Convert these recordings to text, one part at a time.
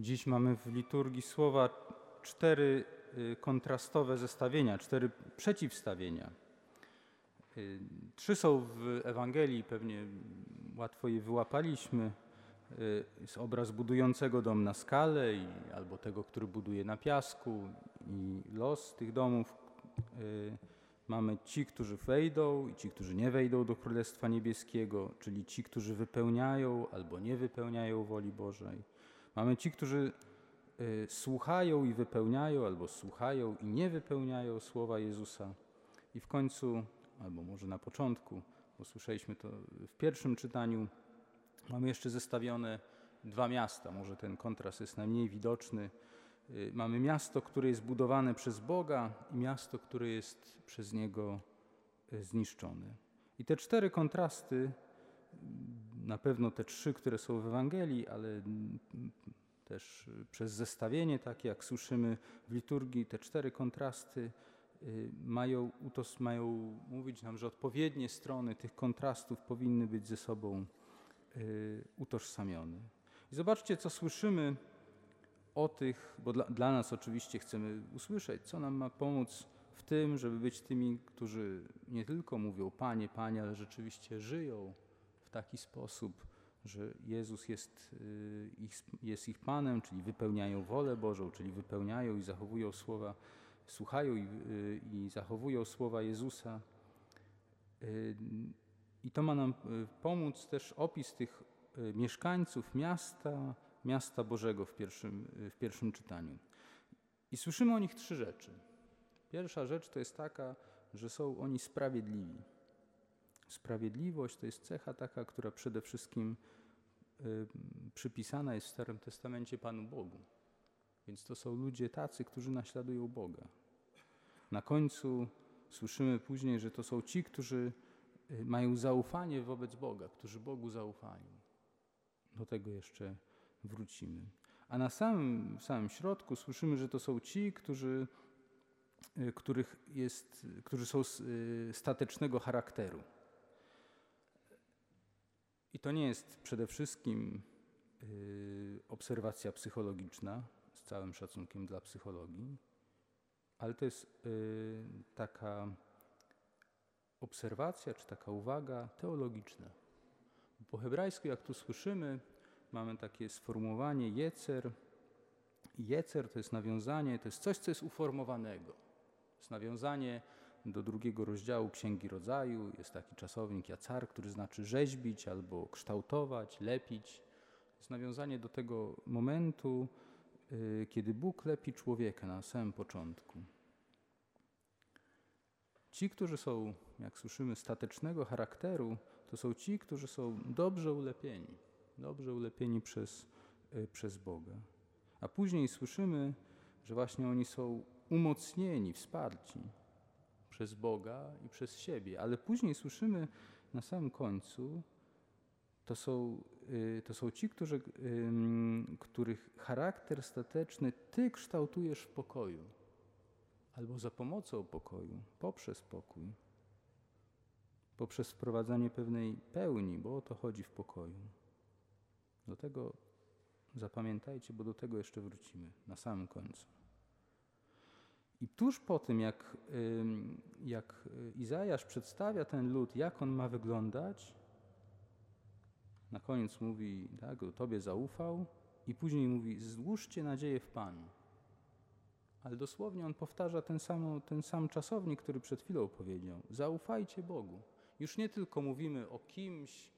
Dziś mamy w liturgii słowa cztery y, kontrastowe zestawienia, cztery przeciwstawienia. Y, trzy są w Ewangelii, pewnie łatwo je wyłapaliśmy. Y, jest obraz budującego dom na skalę, i, albo tego, który buduje na piasku, i los tych domów. Mamy ci, którzy wejdą, i ci, którzy nie wejdą do Królestwa Niebieskiego, czyli ci, którzy wypełniają albo nie wypełniają woli Bożej. Mamy ci, którzy y, słuchają i wypełniają, albo słuchają i nie wypełniają słowa Jezusa. I w końcu, albo może na początku, bo słyszeliśmy to w pierwszym czytaniu, mamy jeszcze zestawione dwa miasta. Może ten kontrast jest najmniej widoczny. Y, mamy miasto, które jest budowane przez Boga i miasto, które jest przez Niego y, zniszczone. I te cztery kontrasty na pewno te trzy, które są w Ewangelii, ale też przez zestawienie, takie jak słyszymy w liturgii, te cztery kontrasty y, mają, mają mówić nam, że odpowiednie strony tych kontrastów powinny być ze sobą y, utożsamione. I zobaczcie, co słyszymy o tych, bo dla, dla nas oczywiście chcemy usłyszeć, co nam ma pomóc w tym, żeby być tymi, którzy nie tylko mówią Panie, Panie, ale rzeczywiście żyją taki sposób, że Jezus jest y, ich, jest ich Panem, czyli wypełniają wolę Bożą, czyli wypełniają i zachowują słowa, słuchają i, y, i zachowują słowa Jezusa. Y, I to ma nam pomóc też opis tych mieszkańców miasta, miasta Bożego w pierwszym, w pierwszym czytaniu. I słyszymy o nich trzy rzeczy. Pierwsza rzecz to jest taka, że są oni sprawiedliwi. Sprawiedliwość to jest cecha taka, która przede wszystkim y, przypisana jest w Starym Testamencie Panu Bogu. Więc to są ludzie tacy, którzy naśladują Boga. Na końcu słyszymy później, że to są ci, którzy y, mają zaufanie wobec Boga, którzy Bogu zaufają. Do tego jeszcze wrócimy. A na samym, samym środku słyszymy, że to są ci, którzy, y, których jest, którzy są statecznego charakteru. I to nie jest przede wszystkim y, obserwacja psychologiczna, z całym szacunkiem dla psychologii, ale to jest y, taka obserwacja czy taka uwaga teologiczna. Po hebrajsku, jak tu słyszymy, mamy takie sformułowanie jecer. Jecer to jest nawiązanie, to jest coś, co jest uformowanego. To jest nawiązanie do drugiego rozdziału Księgi Rodzaju jest taki czasownik jacar, który znaczy rzeźbić albo kształtować, lepić. Jest nawiązanie do tego momentu, y, kiedy Bóg lepi człowieka na samym początku. Ci, którzy są, jak słyszymy, statecznego charakteru, to są ci, którzy są dobrze ulepieni, dobrze ulepieni przez, y, przez Boga. A później słyszymy, że właśnie oni są umocnieni, wsparci przez Boga i przez siebie. Ale później słyszymy na samym końcu, to są, y, to są ci, którzy, których charakter stateczny Ty kształtujesz w pokoju, albo za pomocą pokoju, poprzez pokój, poprzez wprowadzanie pewnej pełni, bo o to chodzi w pokoju. Do tego zapamiętajcie, bo do tego jeszcze wrócimy na samym końcu. I tuż po tym, jak, jak Izajasz przedstawia ten lud, jak on ma wyglądać, na koniec mówi, tak, Tobie zaufał, i później mówi, złóżcie nadzieję w Panu. Ale dosłownie on powtarza ten sam, ten sam czasownik, który przed chwilą powiedział. Zaufajcie Bogu. Już nie tylko mówimy o kimś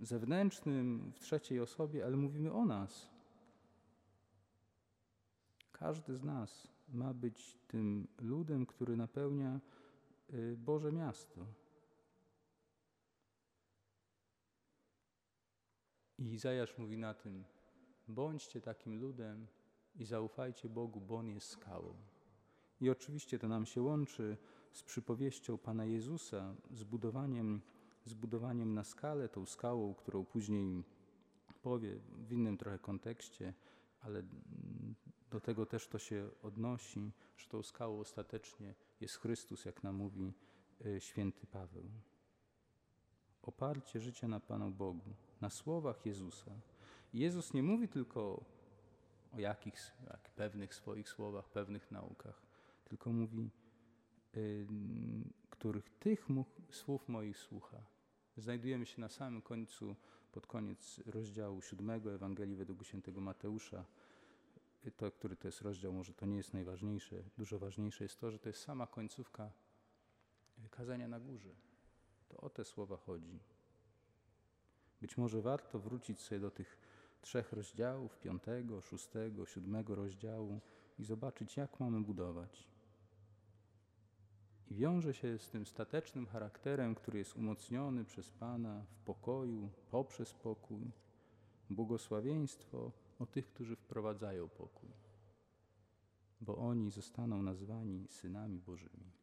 zewnętrznym, w trzeciej osobie, ale mówimy o nas. Każdy z nas ma być tym ludem, który napełnia y, Boże miasto. I Izajasz mówi na tym: bądźcie takim ludem i zaufajcie Bogu, bo On jest skałą. I oczywiście to nam się łączy z przypowieścią Pana Jezusa, z budowaniem, z budowaniem na skalę, tą skałą, którą później powie w innym trochę kontekście, ale tego też to się odnosi, że tą skałą ostatecznie jest Chrystus, jak nam mówi e, święty Paweł. Oparcie życia na Panu Bogu, na słowach Jezusa. Jezus nie mówi tylko o jakichś jak pewnych swoich słowach, pewnych naukach, tylko mówi, y, których tych słów moich słucha. Znajdujemy się na samym końcu, pod koniec rozdziału siódmego Ewangelii według świętego Mateusza. To, który to jest rozdział, może to nie jest najważniejsze. Dużo ważniejsze jest to, że to jest sama końcówka y, kazania na górze. To o te słowa chodzi. Być może warto wrócić sobie do tych trzech rozdziałów, piątego, szóstego, siódmego rozdziału i zobaczyć, jak mamy budować. I wiąże się z tym statecznym charakterem, który jest umocniony przez Pana w pokoju, poprzez pokój, błogosławieństwo o tych, którzy wprowadzają pokój, bo oni zostaną nazwani synami Bożymi.